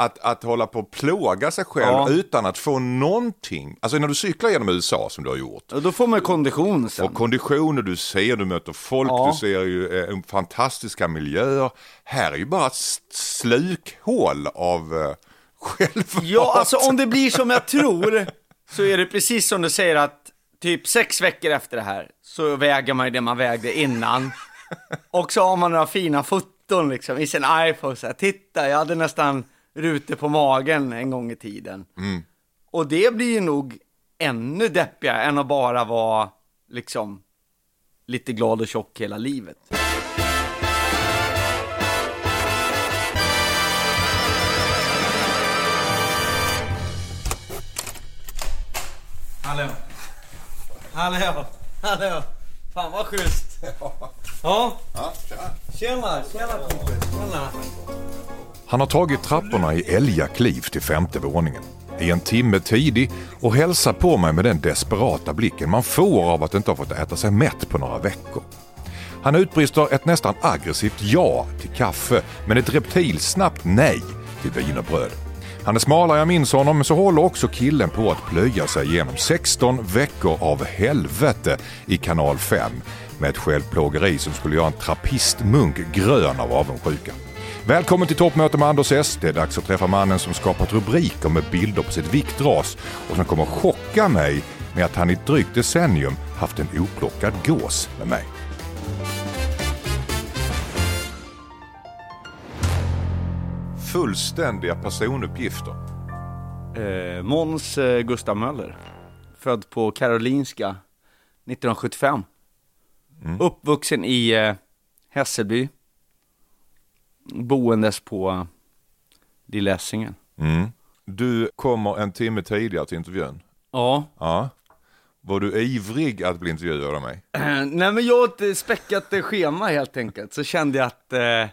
Att, att hålla på och plåga sig själv Ja. utan att få någonting. Alltså när du cyklar genom USA som du har gjort. Och då får man kondition sen. Och konditioner du ser, du möter folk, Ja. du ser ju eh, fantastiska miljöer. Här är ju bara ett slukhål av eh, självhat. Ja, alltså om det blir som jag tror, så är det precis som du säger att typ sex veckor efter det här, så väger man ju det man vägde innan. Och så har man några fina foton liksom i sin iPhone, så här, titta, jag hade nästan rutor på magen en gång i tiden. Och det blir ju nog ännu deppigare än att bara vara liksom lite glad och tjock hela livet. Hallå. Hallå. Hallå. Fan vad schysst. Ja. Tjena, tjena kompis. Tjena. Han har tagit trapporna i älgakliv till femte våningen. I en timme tidig och hälsar på mig med den desperata blicken man får av att inte ha fått äta sig mätt på några veckor. Han utbrister ett nästan aggressivt ja till kaffe men ett reptilsnabbt nej till vin och bröd. Han är smalare än jag minns honom men så håller också killen på att plöja sig genom 16 veckor av helvete i kanal 5 med ett självplågeri som skulle göra en trappistmunk grön av avundsjuka. Välkommen till toppmöte med Anders S. Det är dags att träffa mannen som skapat rubriker med bilder på sitt viktras och som kommer chocka mig med att han i ett drygt decennium haft en oplockad gås med mig. Fullständiga personuppgifter. Eh, Måns eh, Gustav Möller. Född på Karolinska 1975. Uppvuxen i eh, Hässelby. Boendes på Lilla Essingen. Mm. Du kommer en timme tidigare till intervjun. Ja. Ja. Var du ivrig att bli intervjuad av mig? Nej men jag har ett späckat schema helt enkelt, så kände jag att eh...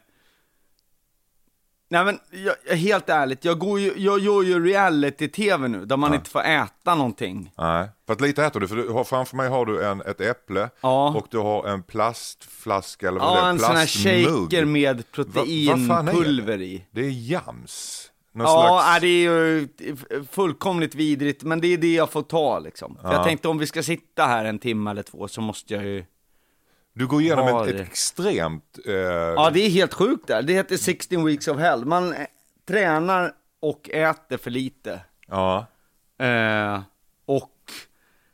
Nej men, jag, helt ärligt, jag, går ju, jag gör ju reality-tv nu, där man inte får äta någonting. Nej. För att lite äter du, för du har, framför mig har du en, ett äpple Ja. och du har en plastflaska eller vad det Ja, är, en sån här plastmugg. shaker med Va- vad fan är proteinpulver det? i. Det är jams. Någon Ja, slags... det är ju fullkomligt vidrigt, men det är det jag får ta liksom. För jag tänkte om vi ska sitta här en timme eller två så måste jag ju... Du går igenom Ja, ett, ett extremt... Eh... Ja, det är helt sjukt där. Det heter 16 weeks of hell. Man eh, tränar och äter för lite. ja. Eh, och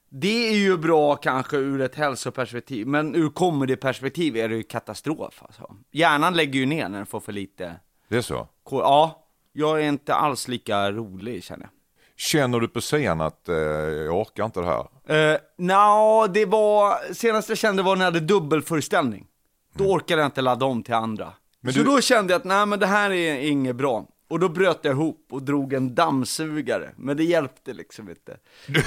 det är ju bra kanske ur ett hälsoperspektiv, men ur comedy-perspektiv är det ju katastrof alltså. Hjärnan lägger ju ner när den får för lite Det är så. Ja, jag är inte alls lika rolig känner jag. Känner du på scen att eh, jag orkar inte det här? Uh, Nja, det var, senast jag kände var när jag hade dubbelföreställning. Då orkade jag inte ladda om till andra. Mm. Men så du- då kände jag att nej men det här är inget bra. Och då bröt jag ihop och drog en dammsugare, men det hjälpte liksom inte.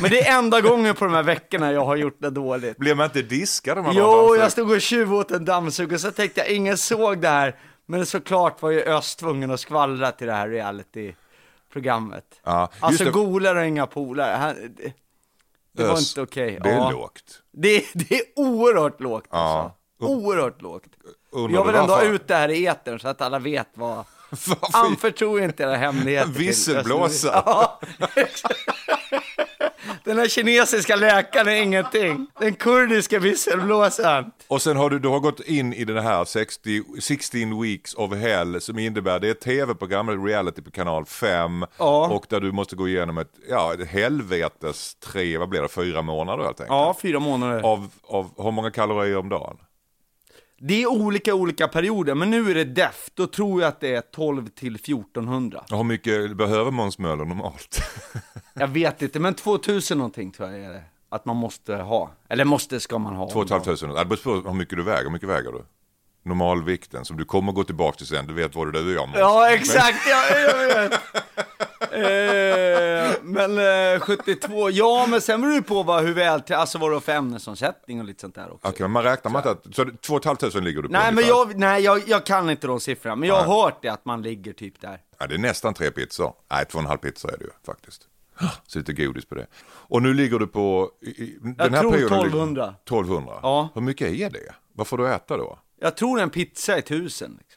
Men det är enda gången på de här veckorna jag har gjort det dåligt. Blir man inte diskad om man Jo, jag stod och tjuvade åt en dammsugare, så tänkte jag, ingen såg det här. Men såklart var ju Öst tvungen att skvallra till det här reality-programmet. Ja, alltså det. golare och inga polare. Han- Det, det var inte okej. Det är Ja. lågt. Det, det är oerhört lågt Ja. alltså. Oerhört lågt. Undrar Jag vill ändå ha ut det här i etern så att alla vet vad... Anförtro inte era hemligheter. Ja. Den här kinesiska läkaren är ingenting. Den kurdiska visselblåsaren. Och sen har du, du har gått in i den här 60, 16 weeks of hell som innebär, det är tv-program, reality på kanal 5 Ja. och där du måste gå igenom ett, ja, ett helvetes tre, vad blir det, fyra månader helt enkelt. Ja, fyra månader. Av, av hur många kalorier om dagen? Det är olika olika perioder, men nu är det def. Då tror jag att det är 12 till 1400. Och hur mycket behöver Måns Möller normalt? Jag vet inte, men 2000 någonting tror jag är det. Att man måste ha. Eller måste ska man ha. 2 500. Det beror på hur mycket du väger. Hur mycket väger du? Normalvikten som du kommer gå tillbaka till sen. Du vet vad är du gör Måns. Ja, exakt. Jag, jag vet. Eh, men eh, 72, ja men sen beror det på vad, hur väl, alltså vad du har för ämnesomsättning och lite sånt där också. Okej, men man räknar med att, så 2 500 ligger du på Nej men ungefär. jag, nej, jag, jag kan inte de siffrorna, men jag har hört det att man ligger typ där. Ja, det är nästan tre pizzor. Nej, två och en halv pizza är det ju faktiskt. Så lite godis på det. Och nu ligger du på... I, i, den här tror perioden 1200. Ligger, 1200? Ja. Hur mycket är det? Vad får du äta då? Jag tror en pizza är tusen. Liksom.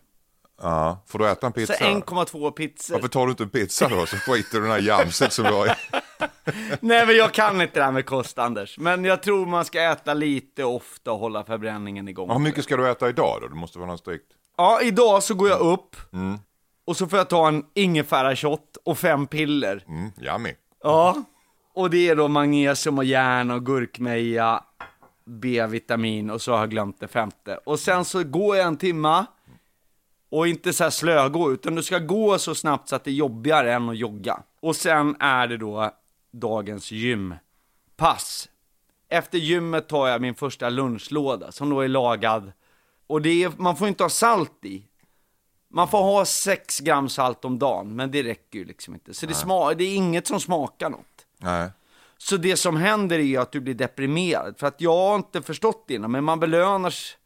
Ja, får du äta en pizza? Så 1,2 pizzor. Varför tar du inte en pizza då? Så skiter du den här jamset som har i. Nej men jag kan inte det här med kost Anders. Men jag tror man ska äta lite ofta och hålla förbränningen igång. Hur mycket ska du äta idag då? Det måste vara något strikt. Ja, idag så går jag upp. Mm. Och så får jag ta en ingefära-shot och fem piller. Mm, yummy. Ja. Och det är då magnesium och järn och gurkmeja, B-vitamin och så har jag glömt det femte. Och sen så går jag en timma och inte så här slögå, utan du ska gå så snabbt så att det är jobbigare än att jogga. Och sen är det då dagens gympass. Efter gymmet tar jag min första lunchlåda som då är lagad. Och det är, man får inte ha salt i. Man får ha 6 gram salt om dagen, men det räcker ju liksom inte. Så det, sma- det är inget som smakar något. Nej. Så det som händer är att du blir deprimerad. För att jag har inte förstått det innan, men man belönas.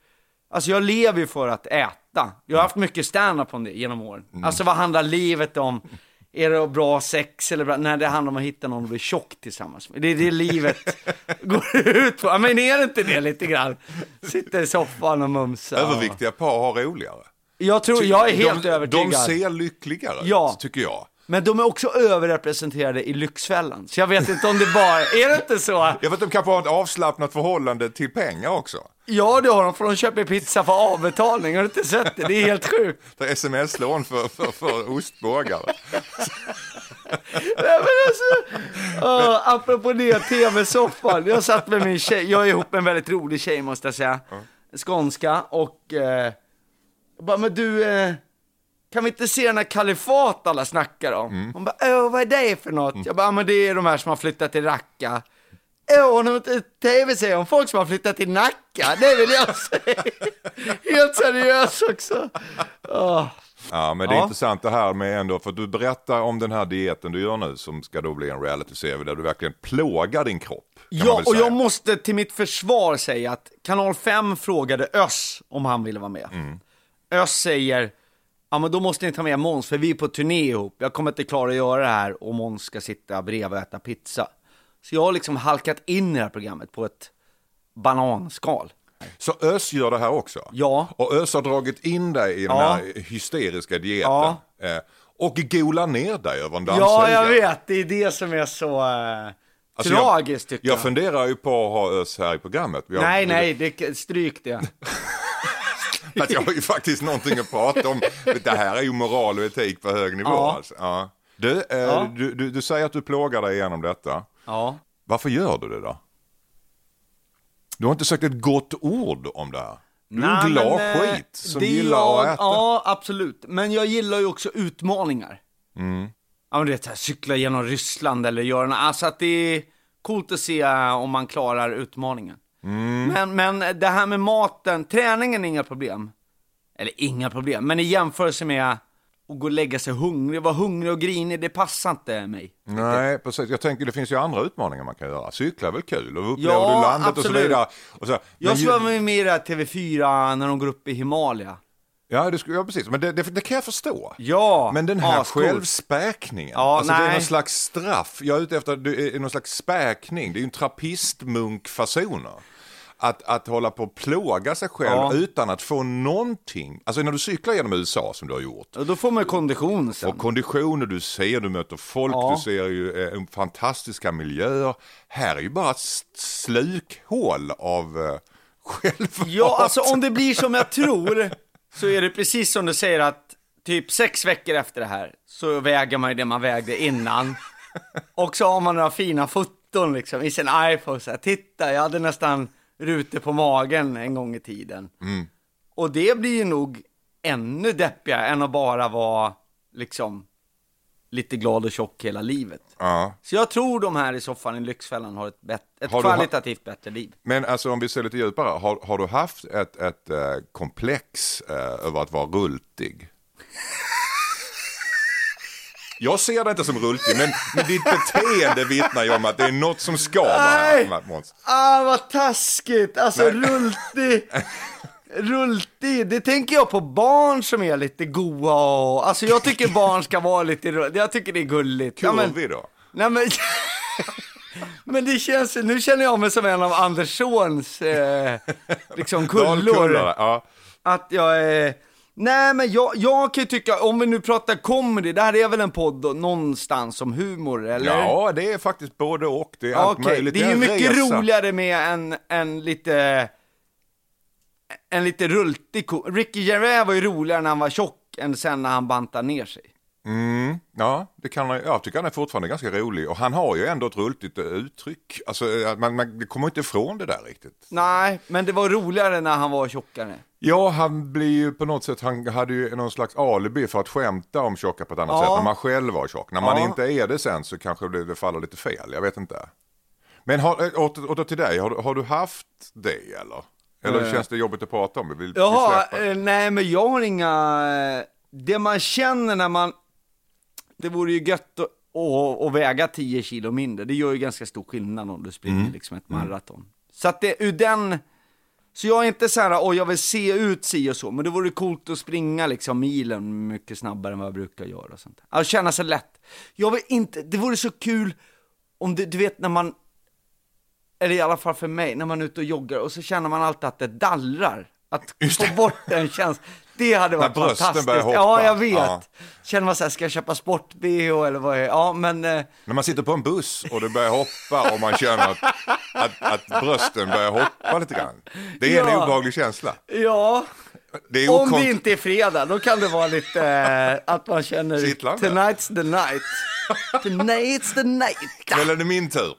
Alltså jag lever ju för att äta. Jag har haft mycket stand-up om det genom åren. Alltså vad handlar livet om? Är det bra sex eller bra? Nej, det handlar om att hitta någon att bli tjock tillsammans med. Det är det livet går ut på. Ja, Men är det inte det lite grann? Sitta i soffan och mumsa. Överviktiga par har roligare. Jag tror, jag är helt de, övertygad. De ser lyckligare Ja. ut, tycker jag. Men de är också överrepresenterade i Lyxfällan. Så jag vet inte om det bara, är det inte så? Jag vet att de kanske har ett avslappnat förhållande till pengar också. Ja, det har de, för de köper pizza för avbetalning. Har du inte sett det? Det är helt sjukt. Det är sms-lån för, för, för ostbågar. Nej, men alltså, uh, apropå det, tv-soffan. Jag satt med min tjej, jag är ihop med en väldigt rolig tjej måste jag säga. Skånska och, jag bara, men du, eh, kan vi inte se den här kalifat alla snackar om? Hon bara, åh vad är det för något? Jag bara, "Ja, men det är de här som har flyttat till Raqqa. Åh, något tv-serie om folk som har flyttat till Nacka, det vill jag se. Helt seriös också. Åh. Ja, men det är Ja. intressant det här med ändå, för du berättar om den här dieten du gör nu som ska då bli en reality-serie där du verkligen plågar din kropp. Ja, och jag måste till mitt försvar säga att Kanal 5 frågade Öss om han ville vara med. Mm. Öss säger, ja men då måste ni ta med Måns för vi är på turné ihop. Jag kommer inte klara att göra det här och Måns ska sitta bredvid och äta pizza. Så jag har liksom halkat in i det här programmet på ett bananskal. Så Ös gör det här också? Ja. Och Ös har dragit in dig i den Ja. här hysteriska dieten. Ja. Eh, och golar ner dig över en Ja, dammsugare. jag vet. Det är det som är så eh, Alltså, tragiskt jag, tycker jag jag. funderar ju på att ha Ös här i programmet. Har- Nej, nej, det, stryk det. För att jag har ju faktiskt någonting att prata om. Det här är ju moral och etik på hög nivå. Ja. Alltså. Ja. Du, eh, Ja. du, du, du säger att du plågar dig igenom detta. Ja. Varför gör du det då? Du har inte sagt ett gott ord om det här. Du är en Nej, glad men, eh, skit som gillar jag, att äta. Ja, absolut. Men jag gillar ju också utmaningar. Mm. Ja, men du vet, här, cykla genom Ryssland eller göra något. Alltså att det är coolt att se eh, om man klarar utmaningen. Mm. Men, men det här med maten, träningen är inga problem. Eller inga problem, men i jämförelse med att gå och lägga sig hungrig, vara hungrig och grinig, det passar inte mig. Nej, precis. Jag tänker det finns ju andra utmaningar man kan göra. Cykla är väl kul och upplever Ja, du landet och så absolut. vidare. Och så, Jag men vara med i det här TV4 när de går upp i Himalaya. Ja, det, ja precis. Men det, det, det kan jag förstå. Ja, Men den här ascoolt. självspäkningen, Ja, alltså det är någon slags straff. Jag är ute efter det är någon slags späkning. Det är ju en trappistmunkfasoner. Att, att hålla på och plåga sig själv Ja. utan att få någonting. Alltså när du cyklar genom USA som du har gjort. Och då får man kondition sen. Och konditioner du ser, du möter folk, Ja. du ser ju eh, fantastiska miljöer. Här är ju bara ett slukhål av eh, självhat. Ja, alltså om det blir som jag tror, så är det precis som du säger att typ sex veckor efter det här, så väger man ju det man vägde innan. Och så har man några fina foton liksom i sin iPhone, så här, titta, jag hade nästan rutor på magen en gång i tiden. Och det blir ju nog ännu deppigare än att bara vara liksom lite glad och tjock hela livet. Ja. Så jag tror de här i soffan i Lyxfällan har ett, bet- ett Har kvalitativt bättre liv. Men alltså om vi ser lite djupare, har, har du haft ett, ett eh, komplex eh, över att vara rultig? Jag ser det inte som rultig, men, men ditt beteende vittnar ju om att det är något som skaver Nej. Ah, vad taskigt! Alltså rultig, rultig, det tänker jag på barn som är lite goa och, alltså jag tycker barn ska vara lite rulliga, jag tycker det är gulligt. Ja, men, Kurvig då? nej men, men det känns, nu känner jag mig som en av Anderssons eh, liksom kullor. Ja. Att jag är... Nej men jag, jag kan ju tycka, om vi nu pratar comedy, det här är väl en podd då, någonstans om humor eller? ja, det är faktiskt både och. Det är Ja, allt Okej, möjligt. det är ju mycket resa. roligare med en, en lite, en lite rultig ko- Ricky Gervais var ju roligare när han var tjock än sen när han bantade ner sig. Mm, ja, det kan jag tycker han är fortfarande ganska rolig. Och han har ju ändå ett rultigt eh, uttryck. Alltså, att man, man kommer inte ifrån det där riktigt. Nej, men det var roligare när han var tjockare. Ja, han blir ju på något sätt, han hade ju någon slags alibi för att skämta om tjocka på ett annat Ja. sätt när man själv var tjock. När man Ja. inte är det sen så kanske det, det faller lite fel, jag vet inte. Men har, eh, åter, åter till dig, har, har du haft det eller? Eller känns det jobbigt att prata om? Vi vill, vi Jaha, släpper. eh, nej men jag har inga, eh, det man känner när man, det vore ju gött att, att, att väga 10 kilo mindre, det gör ju ganska stor skillnad om du springer Mm. liksom ett maraton. Så att det, ur den, så jag är inte så här, oj jag vill se ut si och så, men det vore coolt att springa liksom milen mycket snabbare än vad jag brukar göra och sånt. där. Alltså känna sig lätt. Jag vill inte, det vore så kul om det, du vet när man, eller i alla fall för mig, när man är ute och joggar och så känner man alltid att det dallrar. Att få bort den känslan. Det hade varit brösten fantastiskt. börjar hoppa. Ja, jag vet. Ja. Känner man så här, ska jag köpa sport-bh eller vad är Ja, men... Eh, När man sitter på en buss och det börjar hoppa och man känner att, att, att brösten börjar hoppa lite grann. Det är en Ja. obehaglig känsla. ja, om det inte är fredag, då kan det vara lite eh, att man känner Kittlande. tonight's the night. Tonight's the night. Eller är min tur?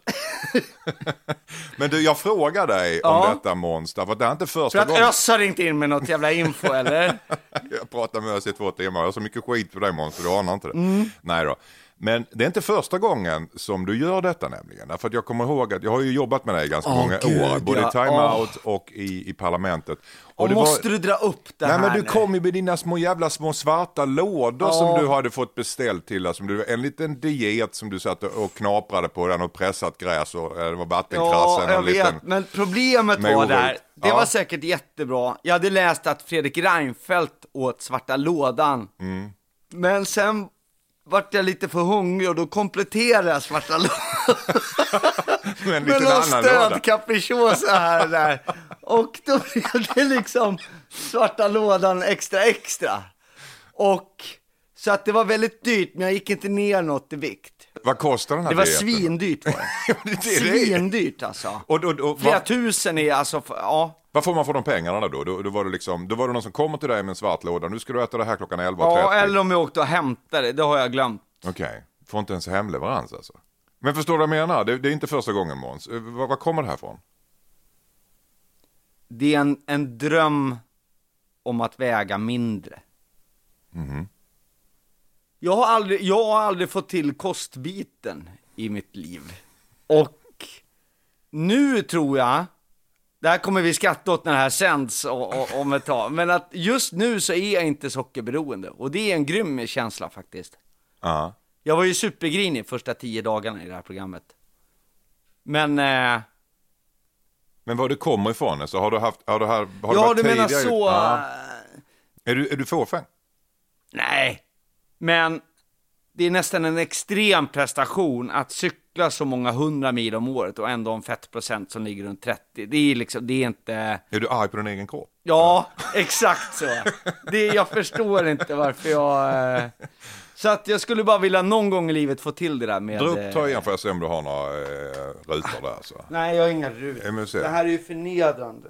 Men du, jag frågar dig om Ja. detta Måns, därför att det är inte För första att gången Öss har ringt in med något jävla info, eller? jag pratar med oss i två timmar. Jag har så mycket skit på dig så du anar inte det. Mm. Nej då. Men det är inte första gången som du gör detta nämligen. Därför att jag kommer ihåg att jag har ju jobbat med dig ganska Åh, många gud, år. Både i ja. Time Åh. Out och i, i Parlamentet. Och det måste du dra upp det Nej här men du nu? kom ju med dina små jävla små svarta lådor Ja. som du hade fått beställt till. Alltså, du, en liten diet som du satt och knaprade på den och pressat gräs och eh, det var vattenkrassen. Ja, jag och en liten... vet, men problemet var där, det Ja. var säkert jättebra. Jag hade läst att Fredrik Reinfeldt åt svarta lådan. Mm. Men sen vart jag lite för hungrig och då kompletterade jag svarta med med någon stödcapricciosa här och där. Och då blev det liksom svarta lådan extra extra. Och så att det var väldigt dyrt, men jag gick inte ner något i vikt. Vad kostar den här Det var svindyrt var det. det är det. Svindyrt alltså. Och, och, och, Flera vad, tusen är alltså, ja. vad får man för de pengarna då? Då, då, var det liksom, då var det någon som kommer till dig med en svart låda. Nu ska du äta det här klockan 11.30. Ja, eller om jag åkte och hämtade det, det har jag glömt. Okej, får inte ens hemleverans alltså. Men förstår du vad jag menar? Det, det är inte första gången Måns. Eh, Var, var kommer det här ifrån? Det är en, en dröm om att väga mindre. Jag, har aldrig, jag har aldrig fått till kostbiten i mitt liv. Och nu tror jag, det här kommer vi skratta åt när det här sänds om ett tag, men att just nu så är jag inte sockerberoende. Och det är en grym känsla faktiskt. Ja. Jag var ju supergrinig första tio dagarna i det här programmet. Men, eh, Men var det kommer ifrån? Alltså, har du haft, har du, här, har ja varit du menar tidigare- så, Ja. eh, Är du, är du fåfäng? nej. Men det är nästan en extrem prestation att cykla så många hundra mil om året och ändå en fettprocent som ligger runt 30. Det är liksom, det är inte, Är du arg på din egen kropp? ja, exakt så. Det, jag förstår inte varför jag, eh, så att jag skulle bara vilja någon gång i livet få till det där med... Dra eh, upp tröjan får jag se om du har några eh, rutor där. Så. Nej, jag har inga rut. Ja, men se. Det här är ju förnedrande.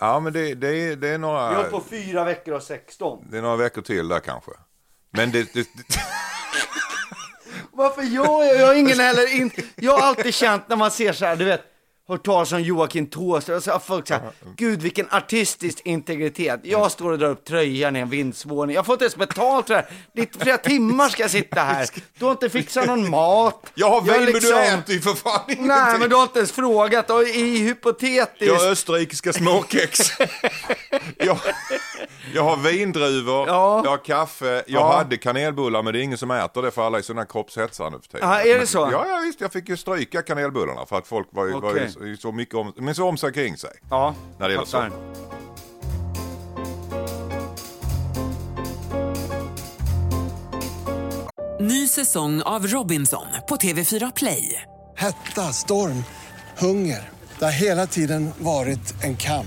Ja men det, det, är, det, är Jag några, har på fyra veckor och 16. det är några veckor till där kanske. Men det, det, det Varför jag? Jag har ingen heller in... Jag har alltid känt när man ser så här, du vet, hört talas om Joakim Thåström, så har folk så här, gud vilken artistisk integritet. Jag står och drar upp tröjan i en vindsvåning, jag får inte ens betalt för det här. Det är flera timmar ska jag sitta här. Du har inte fixat någon mat. jag har vin men liksom- du äter ju för fan ingenting. Nej, men du har inte ens frågat. Och i hypotetiskt... Jag har österrikiska småkex. jag, Jag har vindruvor, Ja. jag har kaffe, jag Ja. hade kanelbullar men det är ingen som äter det för alla är sådana kroppshetsare nu för tiden. Ja, är det Men- så? Ja, ja visst, jag fick ju stryka kanelbullarna för att folk var, ju- var ju så, mycket om, men så om sig kring sig. Ja, När det gäller. Ny säsong av Robinson på TV4 Play. Hetta, storm, hunger. Det har hela tiden varit en kamp.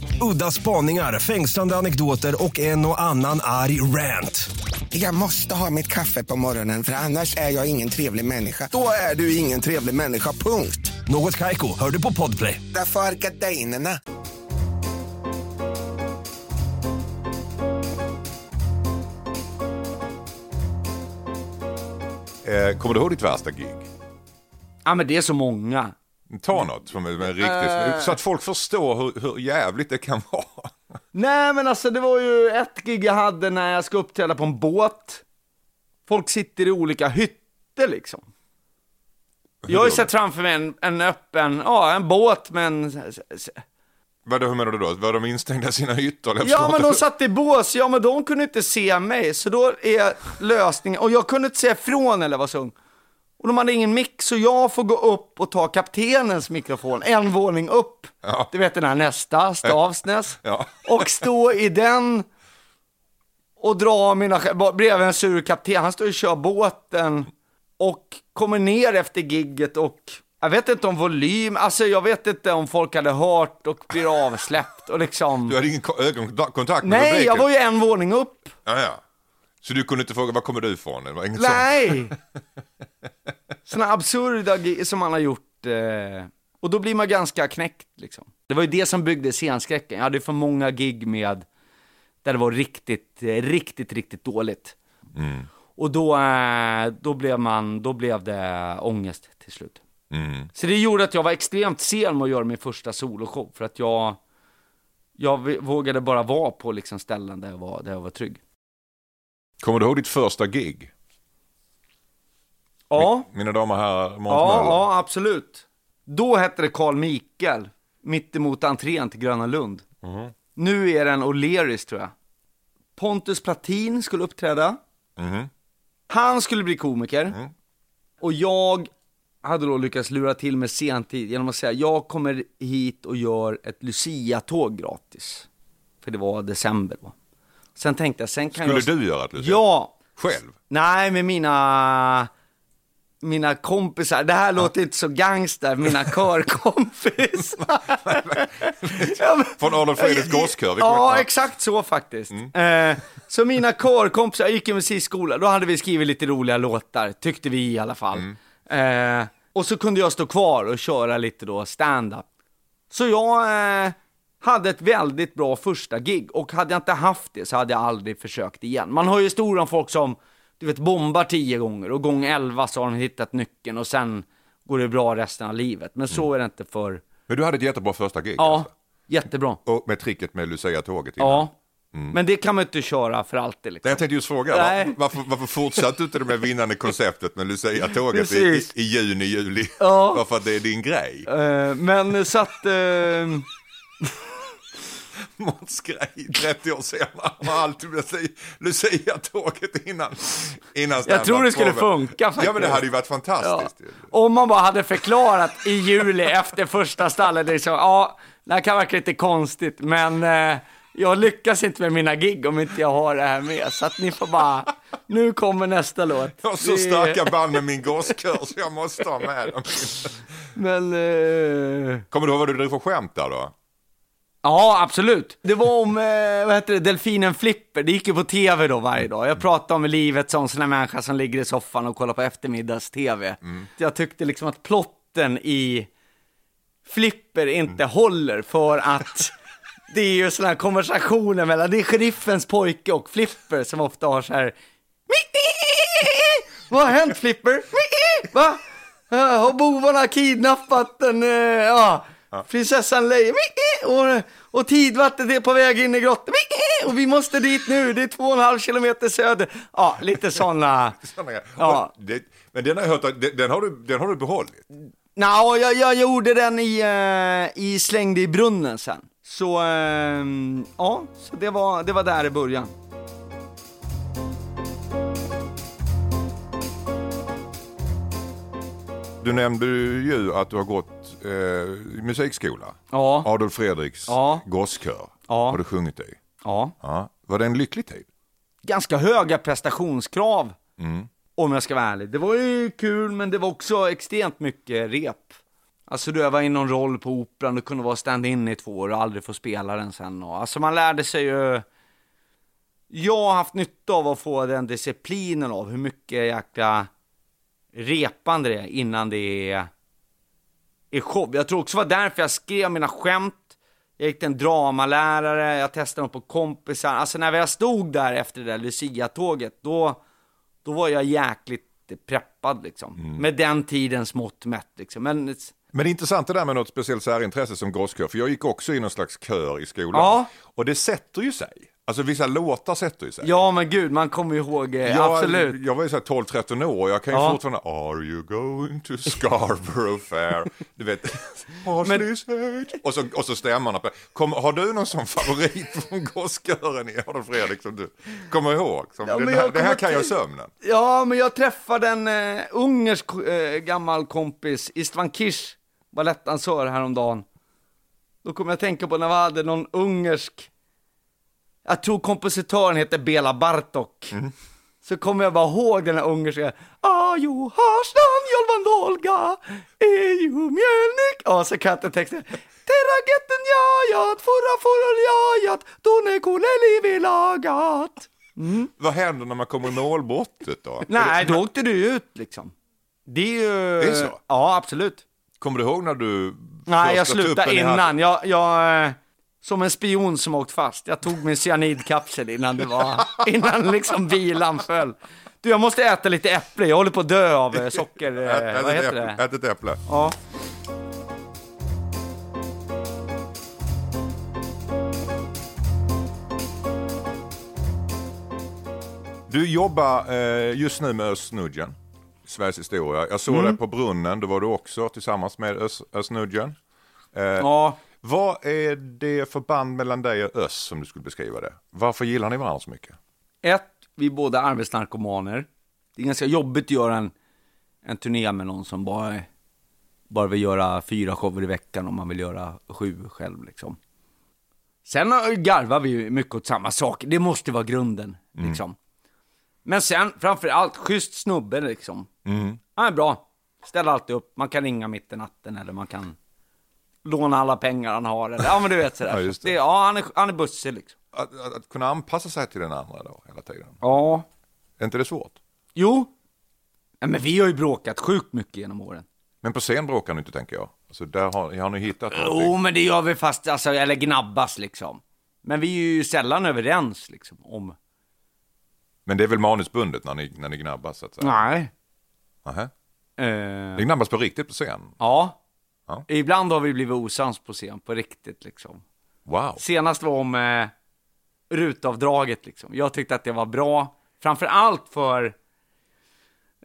Udda spaningar, fängslande anekdoter och en och annan arg rant. Jag måste ha mitt kaffe på morgonen för annars är jag ingen trevlig människa. Då är du ingen trevlig människa, punkt. Något Kaiko, hör du på Podplay. Därför är gardinerna. Eh, kommer du ihåg ditt värsta gig? Ja men det är så många. Ta något som är riktigt, så att folk förstår hur, hur jävligt det kan vara. Nej men alltså det var ju ett gig jag hade när jag ska uppträda på en båt. Folk sitter i olika hytter liksom. Jag har ju sett framför mig en, en öppen, ja en båt med en... Vadå, hur menar du då? Var de instängda i sina hytter? Ja men de satt i bås, ja men de kunde inte se mig, så då är lösningen, och jag kunde inte säga ifrån eller var så ung. Och de hade ingen mick, så jag får gå upp och ta kaptenens mikrofon, en våning upp. Ja. Du vet den här nästa, Stavsnäs. Ja. Och stå i den och dra mina bredvid en sur kapten, han står och kör båten och kommer ner efter gigget och jag vet inte om volym, alltså jag vet inte om folk hade hört och blir avsläppt och liksom... Du hade ingen ko- ögonkontakt med Nej, jag var ju en våning upp. Ja, ja. Så du kunde inte fråga, var kommer du ifrån? Det var inget sånt? Sådana absurda som man har gjort. Eh, och då blir man ganska knäckt liksom. Det var ju det som byggde scenskräcken. Jag hade för många gig med, där det var riktigt, eh, riktigt, riktigt dåligt. Och då, eh, då, blev man, då blev det ångest till slut. Så det gjorde att jag var extremt sen med att göra min första soloshow, för att jag, jag vågade bara vara på liksom ställen där jag var, där jag var trygg. Kommer du ihåg ditt första gig? Ja. Mina damer och herrar, Måns Ja, Möller. ja, absolut. Då hette det Carl Mikael, mitt emot entrén till Gröna Lund. Mhm. Nu är det en O'Learys tror jag. Pontus Platin skulle uppträda. Mhm. Han skulle bli komiker. Mm. Och jag hade då lyckats lura till mig sentid genom att säga jag kommer hit och gör ett Lucia-tåg gratis. För det var december då. Sen tänkte jag, sen kan Skulle jag... du göra det? Lucia? Ja, Själv? Nej, med mina, mina kompisar. Det här låter inte så gangster, mina körkompisar. ja, Från Adolf Fredriks gosskör? Ja, exakt så faktiskt. Eh, så mina körkompisar, jag gick i musikskola, då hade vi skrivit lite roliga låtar, tyckte vi i alla fall. Eh, och så kunde jag stå kvar och köra lite då stand-up. Så jag eh, hade ett väldigt bra första gig och hade jag inte haft det så hade jag aldrig försökt igen. Man har ju historier om folk som, du vet, bombar tio gånger och gång elva så har de hittat nyckeln och sen går det bra resten av livet. Men så är det inte för, Men du hade ett jättebra första gig ja, alltså. jättebra. Och med tricket med Lucia-tåget innan. Ja, men det kan man inte köra för alltid liksom. Jag tänkte just fråga, var, varför, varför fortsatte du inte det med vinnande konceptet med Lucia-tåget i, i, i juni, juli? Ja. Varför att det är din grej? Eh, men så att, eh, Måns grej, 30 år senare, var alltid Lucia- Lucia-tåget innan, innan jag tror det skulle funka faktiskt. Ja men det hade ju varit fantastiskt. ju. Om man bara hade förklarat i juli efter första stallet, liksom, ja, det här kan verka lite konstigt, men eh, jag lyckas inte med mina gig om inte jag har det här med. Så att ni får bara, nu kommer nästa låt. Jag har så starka band med min gosskör så jag måste ha med dem. Men, eh, Kommer du ihåg vad du drog för skämt där då? Ja, absolut. Det var om, eh, vad heter det, delfinen Flipper. Det gick ju på tv då varje dag. Jag pratade om livet som sån här människa som ligger i soffan och kollar på eftermiddags-tv. Jag tyckte liksom att plotten i Flipper inte håller för att det är ju såna här konversationer mellan, det är sheriffens pojke och Flipper som ofta har så här Vad har hänt Flipper? Va? Ja, Har bovarna kidnappat den, eh, ja, prinsessan Leia? Och, och tidvattnet är på väg in i grottan. Och vi måste dit nu, det är två och en halv kilometer söder. Ja, lite sådana. Ja. Det, men den har, hört, den, den, har du, den har du behållit? Nå, jag, jag gjorde den i, eh, i slängde i brunnen sen. Så, eh, ja, så det var, det var där i början. Du nämnde ju att du har gått eh, musikskola. Ja. Adolf Fredriks Ja. gosskör Ja. har du sjungit i. Ja. Ja. Var det en lycklig tid? ganska höga prestationskrav. Om jag ska vara ärlig. Det var ju kul, men det var också extremt mycket rep. Alltså du var i någon roll på operan, du kunde vara stand-in i två år och aldrig få spela den sen. Och, alltså man lärde sig ju... Jag har haft nytta av att få den disciplinen av hur mycket jäkla repande det är innan det är, är show. Jag tror också det var därför jag skrev mina skämt. Jag gick till en dramalärare, jag testade dem på kompisar. Alltså när jag stod där efter det där Lucia-tåget, då, då var jag jäkligt preppad liksom. Med den tidens mått mätt liksom. Men Men det är intressant det där med något speciellt särintresse som gosskör, för jag gick också i någon slags kör i skolan. Ja. Och det sätter ju sig. Alltså vissa låtar sätter ju sig. ja men gud, man kommer ju ihåg, eh, Jag, absolut. jag var ju så här 12-13 år och jag kan ju Ja. fortfarande Are you going to Scarborough Fair? Du vet, Parsley's. Och så, och så stämmarna på. Kom, har du någon sån favorit från gosskören i Adolf Fredrik som du kommer ihåg? Som, Ja, men här, jag det här kommer kan jag i till- sömnen. Ja, men jag träffade en eh, ungersk eh, gammal kompis, Istvan Kish, balettdansör häromdagen. Då kom jag att tänka på när vi hade någon ungersk, jag tror kompositören heter Bela Bartok. Så kommer jag bara ihåg den här ungerska, Aju harstan jolvan dolga, eju mjölnik. Ja, så kan jag inte texten. Terragetten jajat, furra furra jajat, done kuleli vi lagat. Vad händer när man kommer i målbrottet då? Nej, då åkte du ut liksom. Det är ju... Det är så? Ja, absolut. Kommer du ihåg när du Nej, jag slutade innan. Jag, jag, eh, som en spion som åkt fast. Jag tog min cyanidkapsel innan det var, innan liksom bilan föll. Du, jag måste äta lite äpple. Jag håller på att dö av eh, socker... Ät, Eh, ät, vad heter äpple, det? ät ett äpple. Ja. Du jobbar eh, just nu med Östnudgen, Sveriges historia. Jag såg Mm. dig på Brunnen, då var du också tillsammans med Ös- Östnudgen. Eh, ja. Vad är det för band mellan dig och Öss som du skulle beskriva det? Varför gillar ni varandra så mycket? Ett, vi är båda arbetsnarkomaner. Det är ganska jobbigt att göra en, en turné med någon som bara, bara vill göra fyra shower i veckan om man vill göra sju själv liksom. Sen garvar vi mycket åt samma sak. Det måste vara grunden liksom. Men sen, framför allt, schysst snubbe liksom. Han är bra. Ställer alltid upp. Man kan ringa mitt i natten eller man kan låna alla pengar han har. Eller, ja men du vet sådär. Ja, det. det. ja, han är, han är bussig liksom. Att, att, att kunna anpassa sig till den andra då, hela tiden. Ja, Är inte det svårt? Jo. Ja, men vi har ju bråkat sjukt mycket genom åren. Men på scen bråkar ni inte tänker jag. Alltså där har, har ni hittat någonting. Jo, men det gör vi fast, alltså, eller gnabbas liksom. Men vi är ju sällan överens liksom om... Men det är väl manusbundet när ni, när ni gnabbas så att säga? Nej. Nähä. Eh, Ni gnabbas på riktigt på scen? ja. Ja. Ibland har vi blivit osams på scen, på riktigt liksom. Wow. Senast var om eh, rutavdraget liksom. Jag tyckte att det var bra, framför allt för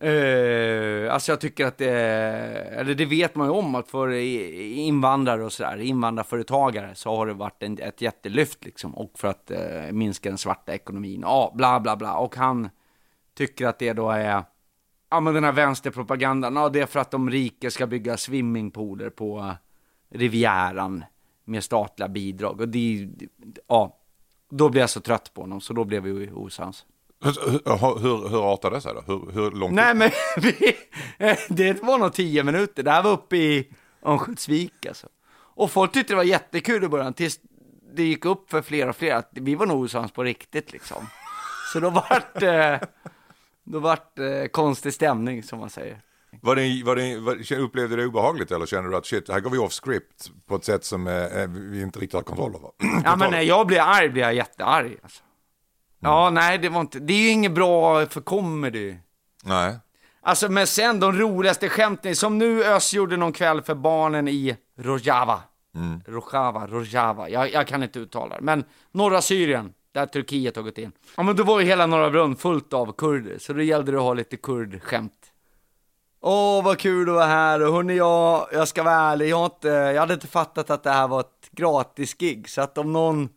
Eh, alltså jag tycker att det, eller det vet man ju om att för invandrare och sådär, invandrarföretagare så har det varit en, ett jättelyft liksom. Och för att eh, minska den svarta ekonomin, ja bla bla bla. Och han tycker att det då är, ja men den här vänsterpropagandan, ja det är för att de rika ska bygga swimmingpooler på eh, Rivieran med statliga bidrag. Och det, ja, då blev jag så trött på honom så då blev vi osams. Hur, hur, hur, artar det sig då? Hur, hur långt? Nej men vi, eh, det var nog tio minuter, det här var uppe i Örnsköldsvik alltså. Och folk tyckte det var jättekul i början, tills det gick upp för fler och fler att vi var nog osams på riktigt liksom. Så då vart det, då vart det konstig stämning som man säger. Var det, var det, var, upplevde du det obehagligt eller kände du att shit, här går vi off script på ett sätt som eh, vi inte riktigt har kontroll över? Ja men när jag blir arg blir jag jättearg alltså. Ja, nej, det var inte, det är ju inget bra för comedy. Nej. Alltså, men sen de roligaste skämten, som nu Ös gjorde någon kväll för barnen i Rojava. Rojava, Rojava, jag, jag kan inte uttala det. Men norra Syrien, där Turkiet har gått in. Ja, men då var ju hela Norra Brunn fullt av kurder, så då gällde det att ha lite kurdskämt. Åh, vad kul att vara här och hörni, jag, jag ska vara ärlig, jag, har inte, jag hade inte fattat att det här var ett gratis gig, så att om någon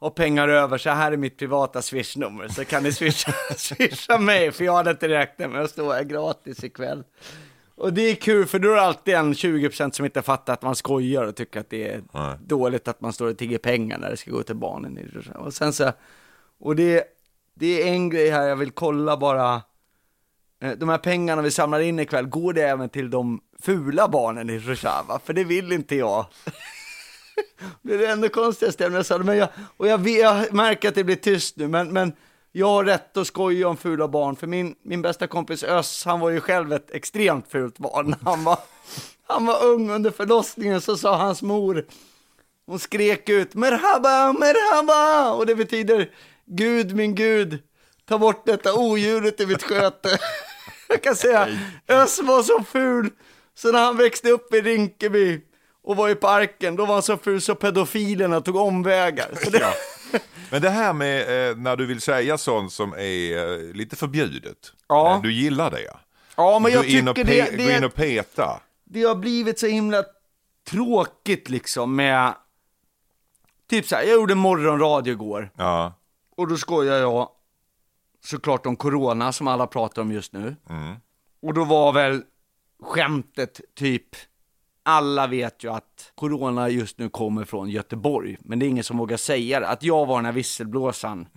har pengar över, så här är mitt privata swishnummer, så kan ni swisha, swisha mig, för jag hade inte räknat med att stå här gratis ikväll. Och det är kul, för då är det alltid en 20% som inte fattar att man skojar och tycker att det är dåligt att man står och tigger pengar när det ska gå till barnen. Och sen så, och det, det är en grej här jag vill kolla bara, Eh, de här pengarna vi samlar in ikväll, går det även till de fula barnen i Rojava? För det vill inte jag. det är det enda konstigaste jag sa, men jag, och jag, jag märker att det blir tyst nu, men, men jag har rätt att skoja om fula barn, för min, min bästa kompis Öss, han var ju själv ett extremt fult barn. Han var, han var ung under förlossningen, så sa hans mor, hon skrek ut merhaba, merhaba, och det betyder Gud, min Gud, ta bort detta odjuret i mitt sköte. Jag kan säga, Öss var så ful, så när han växte upp i Rinkeby och var i parken, då var han så ful så pedofilerna tog omvägar. Så det, Men det här med eh, när du vill säga sånt som är eh, lite förbjudet. Ja. Eh, Du gillar det. ja, men jag Gå in och tycker pe- det, Gå in det, och peta. det har blivit så himla tråkigt liksom med, typ så här, jag gjorde morgonradio igår. Ja. Och då skojar jag såklart om corona som alla pratar om just nu. Och då var väl skämtet typ, alla vet ju att corona just nu kommer från Göteborg, men det är ingen som vågar säga det. Att jag var den här visselblåsaren.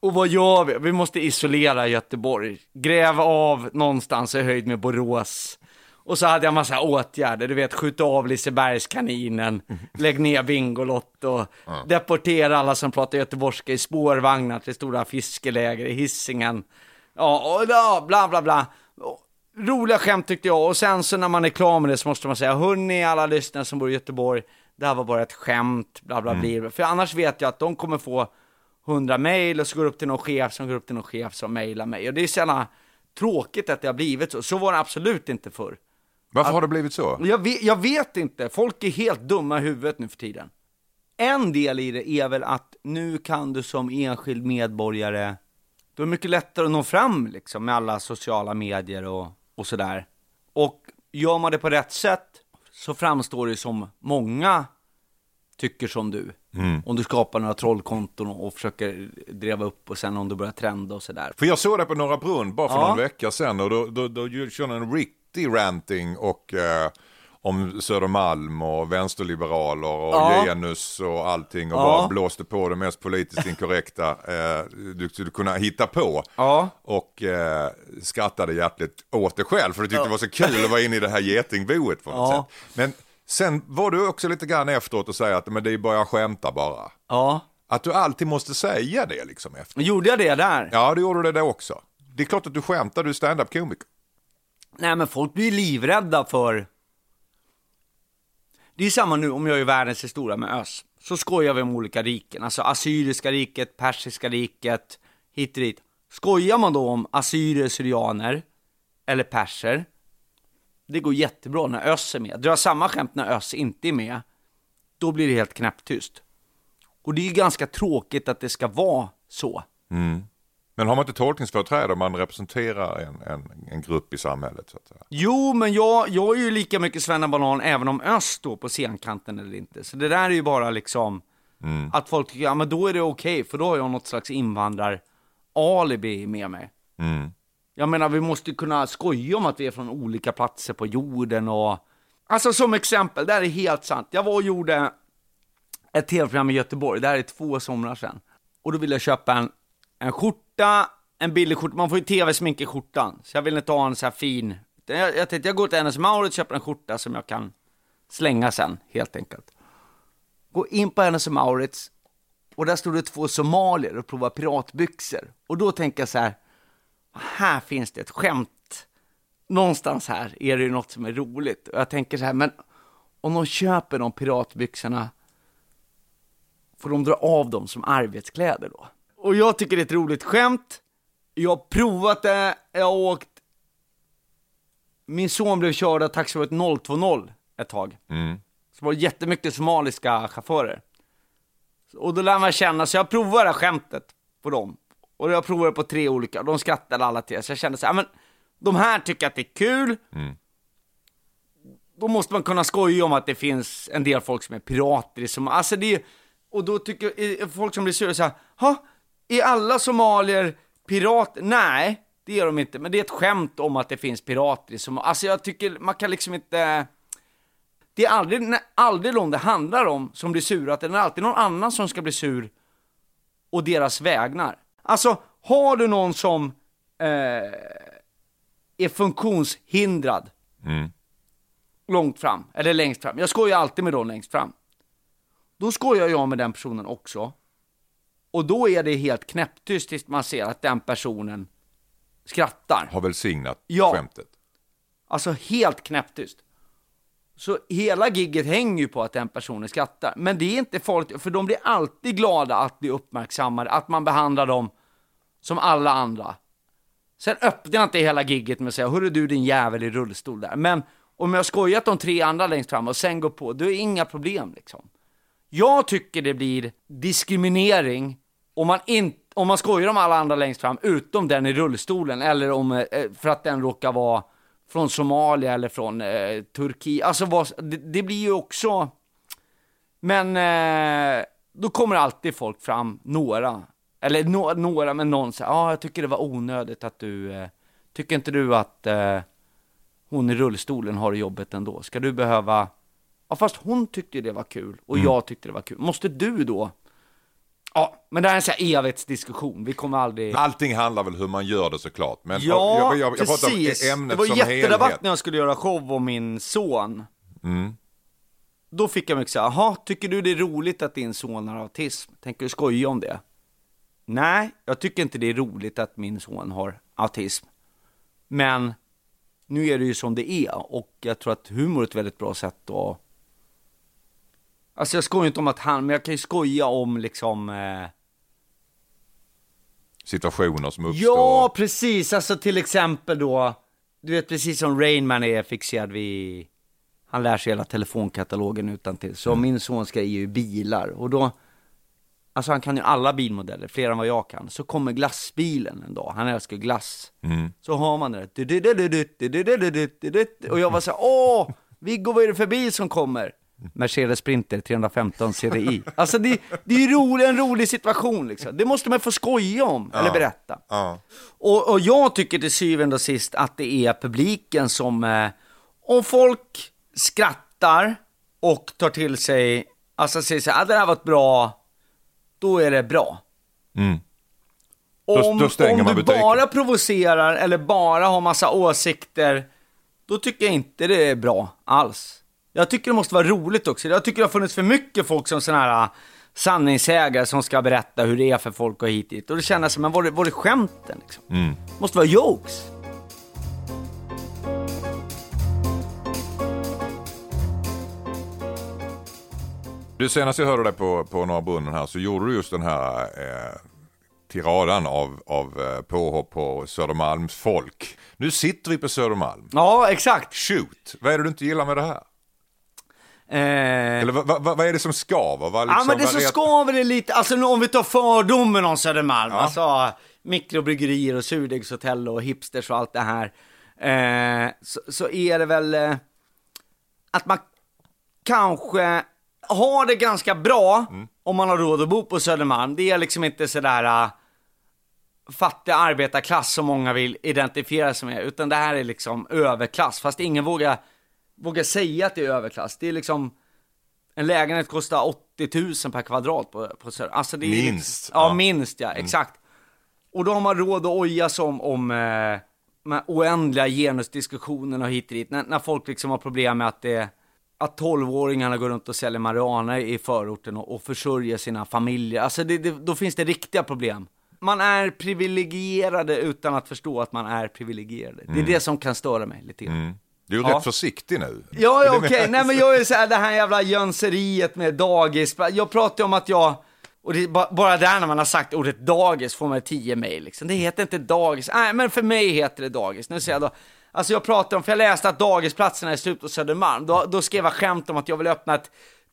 Och vad gör vi? Vi måste isolera Göteborg. Gräva av någonstans i höjd med Borås. Och så hade jag massa åtgärder, du vet, skjuta av Lisebergskaninen, lägg ner Bingolotto, deportera alla som pratar göteborgska i spårvagnar till stora fiskeläger i Hisingen. Ja, och bla bla bla. Roliga skämt tyckte jag, och sen så när man är klar med det så måste man säga, hörni alla lyssnare som bor i Göteborg, det här var bara ett skämt, bla bla bla. För annars vet jag att de kommer få hundra mejl och så går det upp till någon chef som går upp till någon chef som mejlar mig. Och det är så jävla tråkigt att det har blivit så. Så var det absolut inte förr. Varför har det blivit så? Jag vet, jag vet inte, folk är helt dumma i huvudet nu för tiden. En del i det är väl att nu kan du som enskild medborgare, då är det mycket lättare att nå fram liksom med alla sociala medier och, och sådär. Och gör man det på rätt sätt så framstår det som många tycker som du. Om du skapar några trollkonton och, försöker driva upp och sen om du börjar trenda och sådär. För jag såg det på Norra Brunn bara för Ja. någon vecka sedan och då, då, då körde en riktig ranting och eh, om Södermalm och vänsterliberaler och Ja. genus och allting och Ja. bara blåste på det mest politiskt inkorrekta eh, du skulle kunna hitta på. Ja. Och eh, skrattade hjärtligt åt det själv för du tyckte det var så kul att vara inne i det här getingboet på något sätt. Men sen var du också lite grann efteråt och säga att men det är bara jag skämtar bara. Ja. Att du alltid måste säga det liksom efter. Gjorde jag det där? Ja, det gjorde du det också. Det är klart att du skämtar, du är stand-up-komiker. Nej men folk blir livrädda för... Det är samma nu om jag är världens historia med Ös. Så skojar vi om olika riken, alltså Assyriska riket, Persiska riket, hit och dit. Skojar man då om assyrier, syrianer eller perser, det går jättebra när Ös är med. Drar jag samma skämt när Ös inte är med, då blir det helt knäpptyst. Och det är ju ganska tråkigt att det ska vara så. Mm. Men har man inte tolkningsföreträde om man representerar en, en, en grupp i samhället? Så att säga? Jo, men jag, jag är ju lika mycket Banan även om Öst står på scenkanten eller inte. Så det där är ju bara liksom att folk tycker, ja men då är det okej, för då har jag något slags invandrar-alibi med mig. Jag menar, vi måste kunna skoja om att vi är från olika platser på jorden och... Alltså som exempel, det här är helt sant. Jag var och gjorde ett tv-program i Göteborg, det här är två somrar sedan. Och då ville jag köpa en, en skjorta, en billig skjorta, man får ju tv-smink i skjortan. Så jag ville inte ha en så här fin, jag, jag tänkte jag går till Hennes Mauritz och köper en skjorta som jag kan slänga sen, helt enkelt. Gå in på Hennes Mauritz och där stod det två somalier och provade piratbyxor. Och då tänker jag så här, här finns det ett skämt. Någonstans här är det ju något som är roligt. Och jag tänker så här, men om de köper de piratbyxorna får de dra av dem som arbetskläder då. Och jag tycker det är ett roligt skämt. Jag har provat det, jag har åkt... Min son blev körd av taxichauffören 020 ett tag. Så var det jättemycket somaliska chaufförer. Och då lär man känna, så jag provade det här skämtet på dem. Och jag provade det på tre olika, de skrattade alla tre. Så jag kände så här, men de här tycker att det är kul. Då måste man kunna skoja om att det finns en del folk som är pirater i Somalia. Alltså det är, och då tycker folk som blir sura så här, ha, är alla somalier pirater? Nej, det är de inte. Men det är ett skämt om att det finns pirater i Somalia. Alltså jag tycker, man kan liksom inte... Det är aldrig, aldrig de det handlar om som blir sura, utan det är alltid någon annan som ska bli sur och deras vägnar. Alltså, har du någon som eh, är funktionshindrad långt fram, eller längst fram, jag skojar alltid med dem längst fram. Då skojar jag med den personen också. Och då är det helt knäpptyst tills man ser att den personen skrattar. Har välsignat Ja. skämtet. Alltså helt knäpptyst. Så hela gigget hänger ju på att den personen skrattar. Men det är inte farligt, för de blir alltid glada att bli uppmärksammade, att man behandlar dem som alla andra. Sen öppnar jag inte hela gigget med att säga, hörru du din jävel i rullstol där. Men om jag skojat de tre andra längst fram och sen går på, då är det inga problem liksom. Jag tycker det blir diskriminering om man, in, om man skojar om alla andra längst fram, utom den i rullstolen, eller om, eh, för att den råkar vara från Somalia eller från eh, Turkiet. Alltså vad, det, det blir ju också... Men eh, då kommer alltid folk fram, några. Eller no, några, men någon säger, ja ah, jag tycker det var onödigt att du... Eh, tycker inte du att eh, hon i rullstolen har jobbet ändå? Ska du behöva... Ja fast hon tyckte det var kul och jag tyckte det var kul. Måste du då? Ja, men det här är en sån här evighetsdiskussion. Vi kommer aldrig... Allting handlar väl hur man gör det såklart. Men Ja, jag, jag, jag pratar om precis. ämnet det var jätterabatt när jag skulle göra show om min son. Mm. Då fick jag mycket säga, jaha, tycker du det är roligt att din son har autism? Tänker du skoja om det? Nej, jag tycker inte det är roligt att min son har autism. Men nu är det ju som det är och jag tror att humor är ett väldigt bra sätt att... Alltså jag skojar inte om att han, men jag kan ju skoja om liksom... Eh... Situationer som uppstår. Ja, precis. Alltså till exempel då, du vet precis som Rainman är fixerad vid, han lär sig hela telefonkatalogen utan till. Så min sons grej är ju bilar och då, alltså han kan ju alla bilmodeller, fler än vad jag kan. Så kommer glassbilen en dag, han älskar glass. Så har man det och jag var så här, åh, Viggo vad är det för bil som kommer? Mercedes Sprinter 315 CDI. Alltså det, det är ju rolig, en rolig situation liksom. Det måste man få skoja om, eller berätta. Ja. Och, och jag tycker till syvende och sist att det är publiken som, eh, om folk skrattar och tar till sig, alltså säger så här, ah, det här var ett bra, då är det bra. Då- Om, då stänger om du bara provocerar eller bara har massa åsikter, då tycker jag inte det är bra alls. Jag tycker det måste vara roligt också. Jag tycker det har funnits för mycket folk som sådana här ah, sanningsägare som ska berätta hur det är för folk och hit dit. Och det känns som, men var det, var det skämten liksom? Mm. Måste vara jokes. Du senast jag hörde dig på, på Norra Brunnen här så gjorde du just den här eh, tiradan av, av eh, påhopp på Södermalms folk. Nu sitter vi på Södermalm. Ja, exakt. Shoot! Vad är det du inte gillar med det här? Eh, Eller vad, vad, vad är det som skaver? Vad ja, liksom, men det som skaver är lite, alltså om vi tar fördomen om Södermalm, Ja. alltså mikrobryggerier och surdegshotell och hipsters och allt det här, eh, så, så är det väl eh, att man kanske har det ganska bra om man har råd att bo på Södermalm. Det är liksom inte sådär uh, fattiga arbetarklass som många vill identifiera sig med, utan det här är liksom överklass, fast ingen vågar, vågar säga att det är överklass. Det är liksom, en lägenhet kostar 80 000 per kvadrat på, på Söder. Alltså det är Minst, Liksom, ja, ja. minst ja, exakt. Och då har man råd att oja sig om, om eh, de här oändliga genusdiskussionerna och hit och dit. När, när folk liksom har problem med att det att 12-åringarna går runt och säljer marijuana i förorten och, och försörjer sina familjer. Alltså det, det, då finns det riktiga problem. Man är privilegierade utan att förstå att man är privilegierade. Det är det som kan störa mig lite grann. Du är Ja. rätt försiktig nu. Ja, ja okej. mer- Nej, men jag är så här, det här jävla jönseriet med dagis. Jag pratar om att jag Och det bara där när man har sagt ordet dagis får man 10 mejl liksom. Det heter inte dagis. Nej, men för mig heter det dagis. Nu säger jag då, alltså jag pratar om, för jag läste att dagisplatserna är slut på Södermalm. Då, då skrev jag skämt om att jag vill öppna ett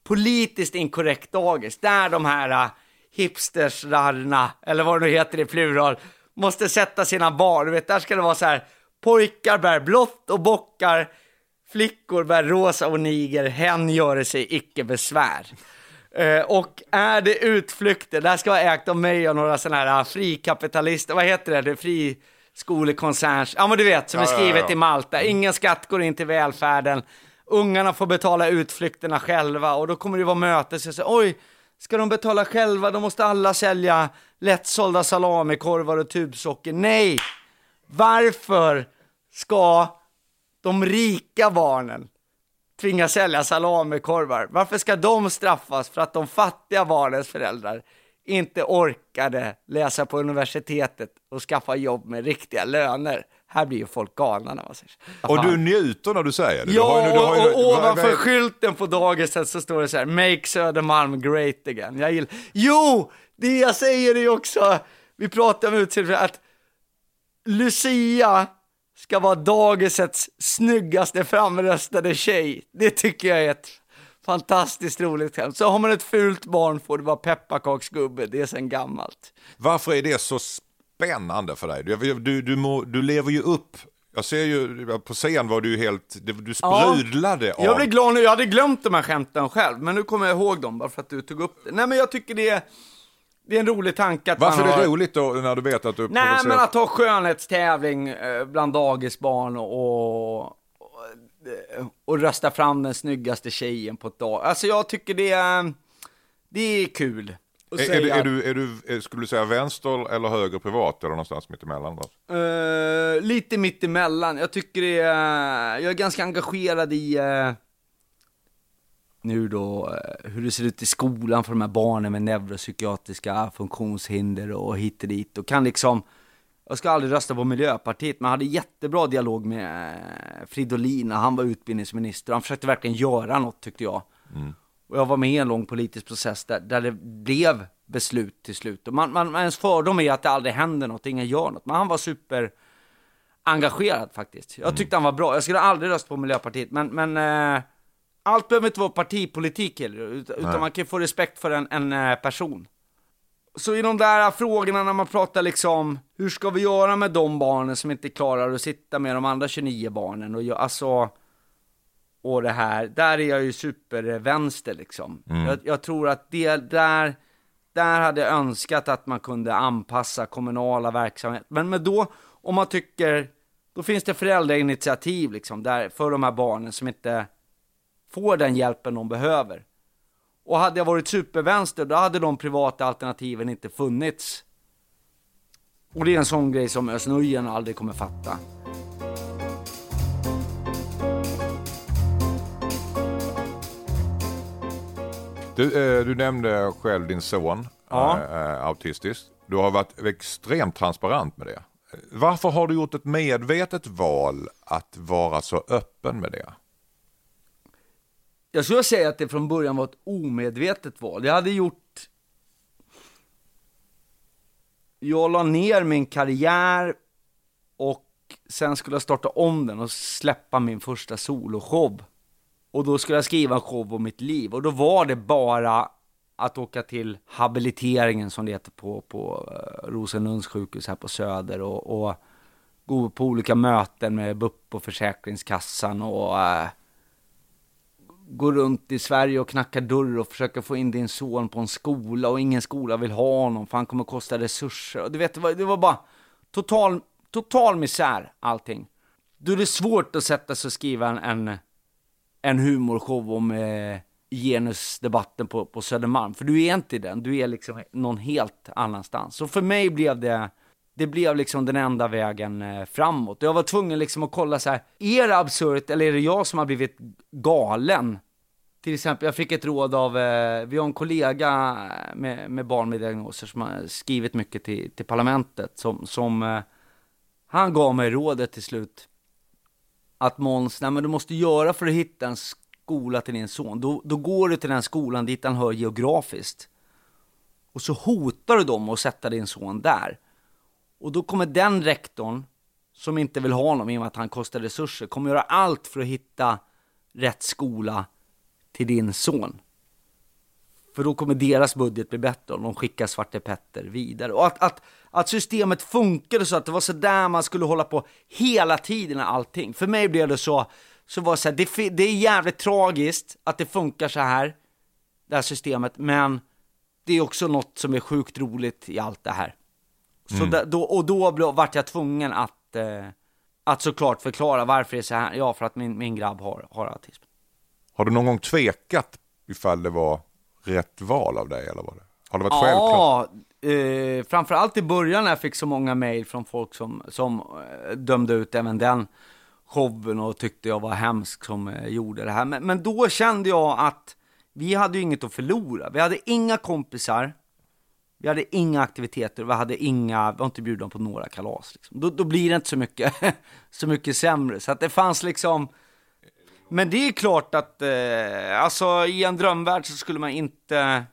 politiskt inkorrekt dagis. Där de här uh, hipstersrarna, eller vad det nu heter i plural, måste sätta sina barn. Du vet, där ska det vara så här, pojkar bär blått och bockar, flickor bär rosa och niger, hen gör sig icke besvär. Eh, och är det utflykter, det här ska vara ägt av mig och några sådana här ah, frikapitalister, vad heter det, är friskolekoncerns, ja men du vet, som är Ja, ja, skrivet ja. i Malta, ingen skatt går in till välfärden, ungarna får betala utflykterna själva och då kommer det vara möte, så säger, oj, ska de betala själva, då måste alla sälja lättsålda salamikorvar och tubsocker, nej! Varför ska de rika barnen tvingas sälja salamikorvar. Varför ska de straffas för att de fattiga barnens föräldrar inte orkade läsa på universitetet och skaffa jobb med riktiga löner? Här blir ju folk galna när man säger så. Och du njuter när du säger det? Du Ja, har ju- du har ju- och, och ovanför vad- skylten på dagiset så står det så här, Make Södermalm great again. Jag gillar, jo, det jag säger är ju också, vi pratar om utseende, att Lucia ska vara dagisets snyggaste framröstade tjej. Det tycker jag är ett fantastiskt roligt skämt. Så har man ett fult barn får det vara pepparkaksgubbe, det är sen gammalt. Varför är det så spännande för dig? Du, du, du, må, du lever ju upp. Jag ser ju på scen var du helt, du sprudlade av. Jag blir glad nu, jag hade glömt de här skämten själv, men nu kommer jag ihåg dem bara för att du tog upp det. Nej men jag tycker det är, det är en rolig tanke att Varför man är har... det roligt då när du vet att du Nej provocerar? men att ha skönhetstävling eh, bland dagisbarn och, och, och rösta fram den snyggaste tjejen på ett dag. Alltså jag tycker det är, det är kul. Är, är, du, är, du, är du, är- skulle du säga vänster eller höger privat eller någonstans mitt emellan? Då? Eh, lite mitt emellan. Jag tycker det är, jag är ganska engagerad i eh, nu då eh, hur det ser ut i skolan för de här barnen med neuropsykiatriska funktionshinder och hit och dit och kan liksom jag ska aldrig rösta på Miljöpartiet, men hade jättebra dialog med eh, Fridolin när han var utbildningsminister. Han försökte verkligen göra något tyckte jag. Och jag var med i en lång politisk process där, där det blev beslut till slut. Och man, man, ens fördom är att det aldrig händer något, ingen gör något. Men han var super engagerad faktiskt. Jag tyckte han var bra. Jag skulle aldrig rösta på Miljöpartiet, men, men eh, allt behöver inte vara partipolitik heller, ut- utan man kan få respekt för en, en eh, person. Så i de där frågorna när man pratar liksom, hur ska vi göra med de barnen som inte klarar att sitta med de andra 29 barnen och jag, alltså, och det här, där är jag ju supervänster liksom. Jag, jag tror att det där, där hade jag önskat att man kunde anpassa kommunala verksamhet. Men, men då, om man tycker, då finns det föräldrainitiativ liksom, där, för de här barnen som inte får den hjälpen de behöver. Och hade jag varit supervänster, då hade de privata alternativen inte funnits. Och det är en sån grej som Özz aldrig kommer fatta. Du, eh, du nämnde själv din son, Ja. eh, eh, autistisk. Du har varit extremt transparent med det. Varför har du gjort ett medvetet val att vara så öppen med det? Jag skulle säga att det från början var ett omedvetet val. Jag hade gjort... Jag la ner min karriär och sen skulle jag starta om den och släppa min första soloshow. Och då skulle jag skriva en show om mitt liv. Och då var det bara att åka till habiliteringen som det heter på, på eh, Rosenlunds sjukhus här på Söder och, och gå på olika möten med BUP och Försäkringskassan och eh, gå runt i Sverige och knacka dörr och försöka få in din son på en skola och ingen skola vill ha honom för han kommer kosta resurser. Och du vet, det var, det var bara total, total misär allting. Då är det svårt att sätta sig och skriva en, en, en humorshow om eh, genusdebatten på, på Södermalm. För du är inte i den, du är liksom någon helt annanstans. Så för mig blev det, det blev liksom den enda vägen eh, framåt. Jag var tvungen liksom att kolla så här, är det absurt eller är det jag som har blivit galen? Till exempel, jag fick ett råd av, eh, vi har en kollega eh, med, med barn med diagnoser som har skrivit mycket till, till parlamentet, som, som eh, han gav mig rådet till slut, att Måns, nej men du måste göra för att hitta en skola till din son, då, då går du till den skolan dit han hör geografiskt. och så hotar du dem att sätta din son där. Och då kommer den rektorn, som inte vill ha honom i och med att han kostar resurser, kommer göra allt för att hitta rätt skola till din son. För då kommer deras budget bli bättre om de skickar Svarte Petter vidare. Och att, att, att systemet funkade så att det var så där man skulle hålla på hela tiden med allting. För mig blev det så, så var det så här, det, det är jävligt tragiskt att det funkar så här, det här systemet, men det är också något som är sjukt roligt i allt det här. Så där, då, och då vart jag tvungen att, eh, att såklart förklara varför det är så här. Ja, för att min, min grabb har, har autism. Har du någon gång tvekat ifall det var rätt val av dig eller vad det? Har det varit självklart? Ja, eh, framförallt i början när jag fick så många mejl från folk som, som eh, dömde ut även den showen och tyckte jag var hemsk som eh, gjorde det här. Men, men då kände jag att vi hade ju inget att förlora. Vi hade inga kompisar, vi hade inga aktiviteter, vi hade inga, vi var inte bjudna på några kalas. Liksom. Då, då blir det inte så mycket, så mycket sämre. Så att det fanns liksom, men det är klart att, eh, alltså i en drömvärld så skulle man inte,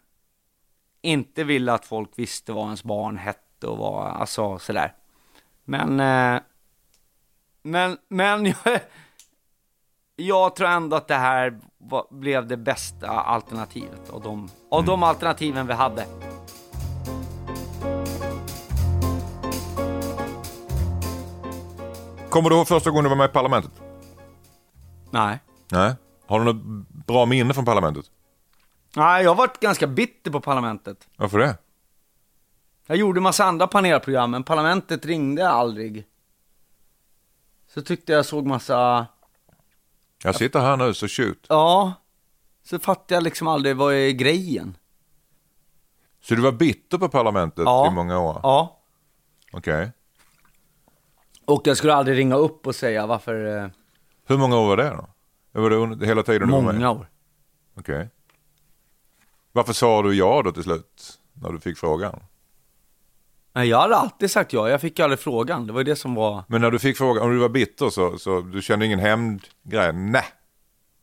inte vilja att folk visste vad ens barn hette och vad, alltså sådär. Men, eh, men, men jag, jag tror ändå att det här var, blev det bästa alternativet av de, av de alternativen vi hade. Kommer du ihåg första gången du var med i parlamentet? Nej. Nej. Har du något bra minne från parlamentet? Nej, jag har varit ganska bitter på parlamentet. Varför det? Jag gjorde massa andra panelprogram, men parlamentet ringde aldrig. Så tyckte jag såg massa, Jag sitter här nu så shoot. ja, så fattade jag liksom aldrig vad är grejen. Så du var bitter på parlamentet Ja. i många år? Ja. Okej. Och jag skulle aldrig ringa upp och säga varför, eh, Hur många år var det då? Var det under, hela tiden du var med? många år. Okej. Varför sa du ja då till slut? När du fick frågan? Nej, jag hade alltid sagt ja, jag fick aldrig frågan. Det var ju det som var... Men när du fick frågan, om du var bitter så, så du kände ingen hämndgrej? Nej.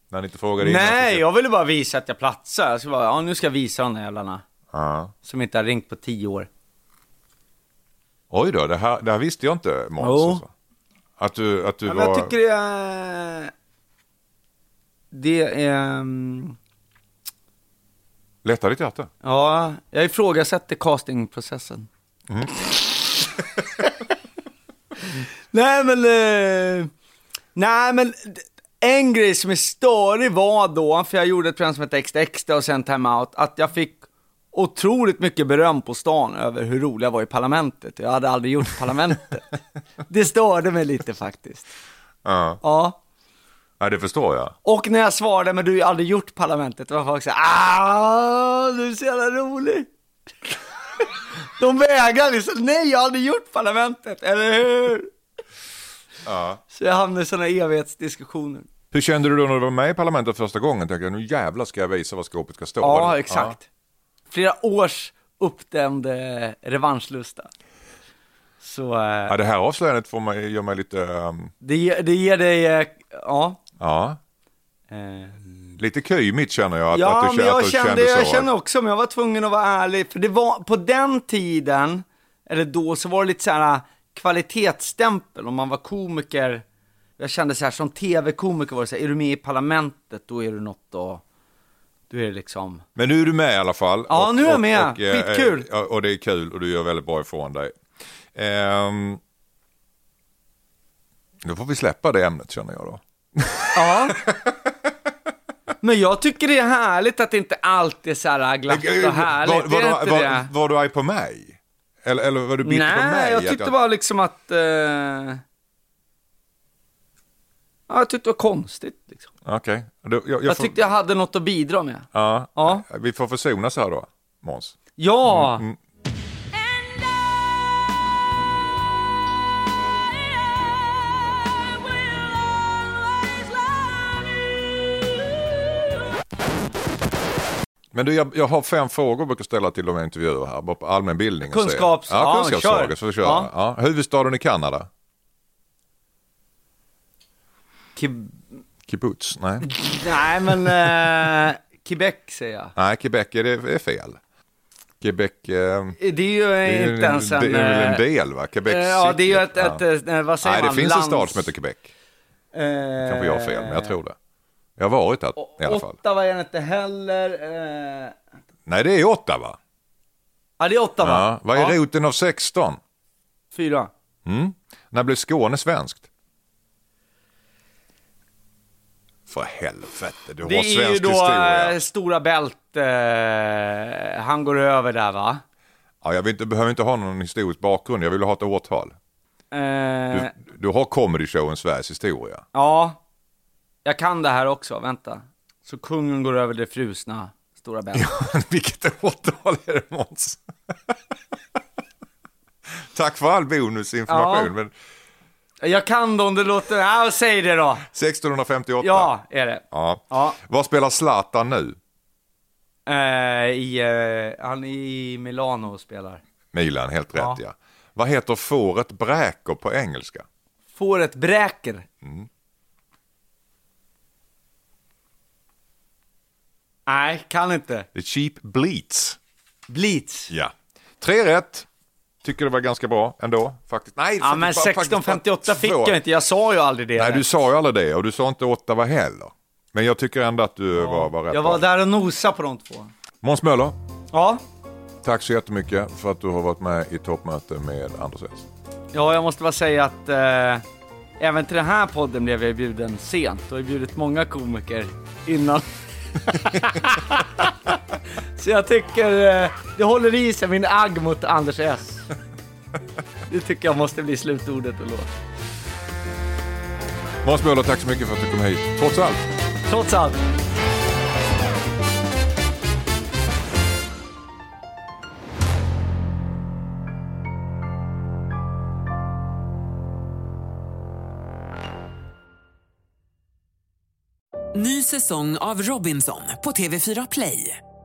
När ni inte frågade? Nej, jag ville bara visa att jag platsar. Så bara, ja nu ska jag visa de där jävlarna. Ja. Som inte har ringt på tio år. Oj då, det här, det här visste jag inte Måns. Jo. Alltså. Att du, att du Ja, var... men jag tycker det är... Det är... mm, Lättar ditt hjärta? Ja, jag ifrågasätter castingprocessen. Mm. nej men... Eh, nej men... En grej som är störig var då, för jag gjorde ett program som hette Extra Extra och sen Time Out, att jag fick otroligt mycket beröm på stan över hur rolig jag var i parlamentet. Jag hade aldrig gjort parlamentet. det störde mig lite faktiskt. Ja. Ja. ja, det förstår jag. Och när jag svarade, men du har ju aldrig gjort parlamentet, då var folk såhär, ah, du är så jävla rolig. De vägrade liksom, nej jag har aldrig gjort parlamentet, eller hur? Ja. Så jag hamnade i sådana evighetsdiskussioner. Hur kände du då när du var med i parlamentet första gången? Tänkte jag, nu jävlar ska jag visa vad skåpet ska stå. Ja, exakt. Flera års uppdämde revanschlusta. Så eh, Ja. det här avslöjandet får mig, gör mig lite... ehm, det, det ger dig, eh, ja. ja, Eh, lite kymigt känner jag. Att, Ja, att du, men att jag du kände, kände jag kände också, men jag var tvungen att vara ärlig, för det var, på den tiden, eller då, så var det lite så här kvalitetsstämpel om man var komiker. Jag kände så här, som tv-komiker var det så här, är du med i Parlamentet, då är du något och, då är liksom, Men nu är du med i alla fall. Ja, nu är jag med. eh, Skitkul. eh, och det är kul och du gör väldigt bra ifrån dig. Um, då får vi släppa det ämnet känner jag då. ja. Men jag tycker det är härligt att det inte alltid är så här glatt och härligt, var, var, var, var, var du arg på mig? Eller, eller var du bitter på mig? Nej, jag tyckte bara liksom att... Eh... Ja, jag tyckte det var konstigt. Liksom. Okej. Då- Jag, jag Jag får- tyckte jag hade något att bidra med. Ja, Ja. vi får försonas här då, Måns. Ja! Mm, Men du, jag, jag har fem frågor jag brukar ställa till de jag intervjuar här, bara på allmänbildning. och se. Kunskaps- Ja, ja, kunskapsfrågor. Så vi kör. Ja. Ja. Huvudstaden i Kanada? Kib- Kibbutz? Nej. Nej, men... Eh... Quebec säger jag. Nej, Quebec är, det är fel. Quebec, eh, Det är ju det är inte ens en... det är väl en eh, del va? Quebec eh, Ja, det är ju ett, ett, eh, vad säger Nej, det man? finns en Lands- stad som heter Quebec. Eh, Kanske jag har fel, men jag tror det. Jag har varit där i alla fall. Ottawa är det inte heller. Eh... Nej, det är Ottawa. Ja, det är Ottawa. Ja, vad är roten av 16? Fyra. Mm. När blev Skåne svenskt? För helvete, du har Det är ju svensk då historia. eh, Stora Bält, eh, han går över där va? Ja, jag inte, behöver inte ha någon historisk bakgrund, jag vill ha ett årtal. Eh, Du, du har comedy showen Sveriges historia. Ja, jag kan det här också, vänta. Så kungen går över det frusna Stora Bält. Vilket årtal är det Måns? Tack för all bonusinformation. Ja. Men Jag kan då om det låter, ja säg det då. 1658. Ja, är det. ja. Ja. Vad spelar Zlatan nu? Eh, i, eh, han är i Milano och spelar. Milan, helt rätt Ja. ja. Vad heter fåret bräker på engelska? Fåret bräker. Nej, kan inte. The cheap bleats. Bleats. Ja. Tre rätt. Tycker det var ganska bra ändå faktiskt. Nej, Ja, men faktiskt bara- faktiskt bara 1658 fick jag inte, jag sa ju aldrig det. Nej, du sa ju aldrig det och du sa inte Ottawa heller. Men jag tycker ändå att du var, var rätt jag var bra. där och nosade på de två. Måns Möller, Ja, tack så jättemycket för att du har varit med i toppmöte med Anders S. ja jag måste bara säga att eh, även till den här podden blev jag bjuden sent. Du har ju bjudit många komiker innan. Så jag tycker eh, det håller i sig min agg mot Anders S. Det tycker jag måste bli slutordet ändå. Måns Möller, tack så mycket för att du kom hit. Trots allt. Trots allt. Ny säsong av Robinson på TV4 Play.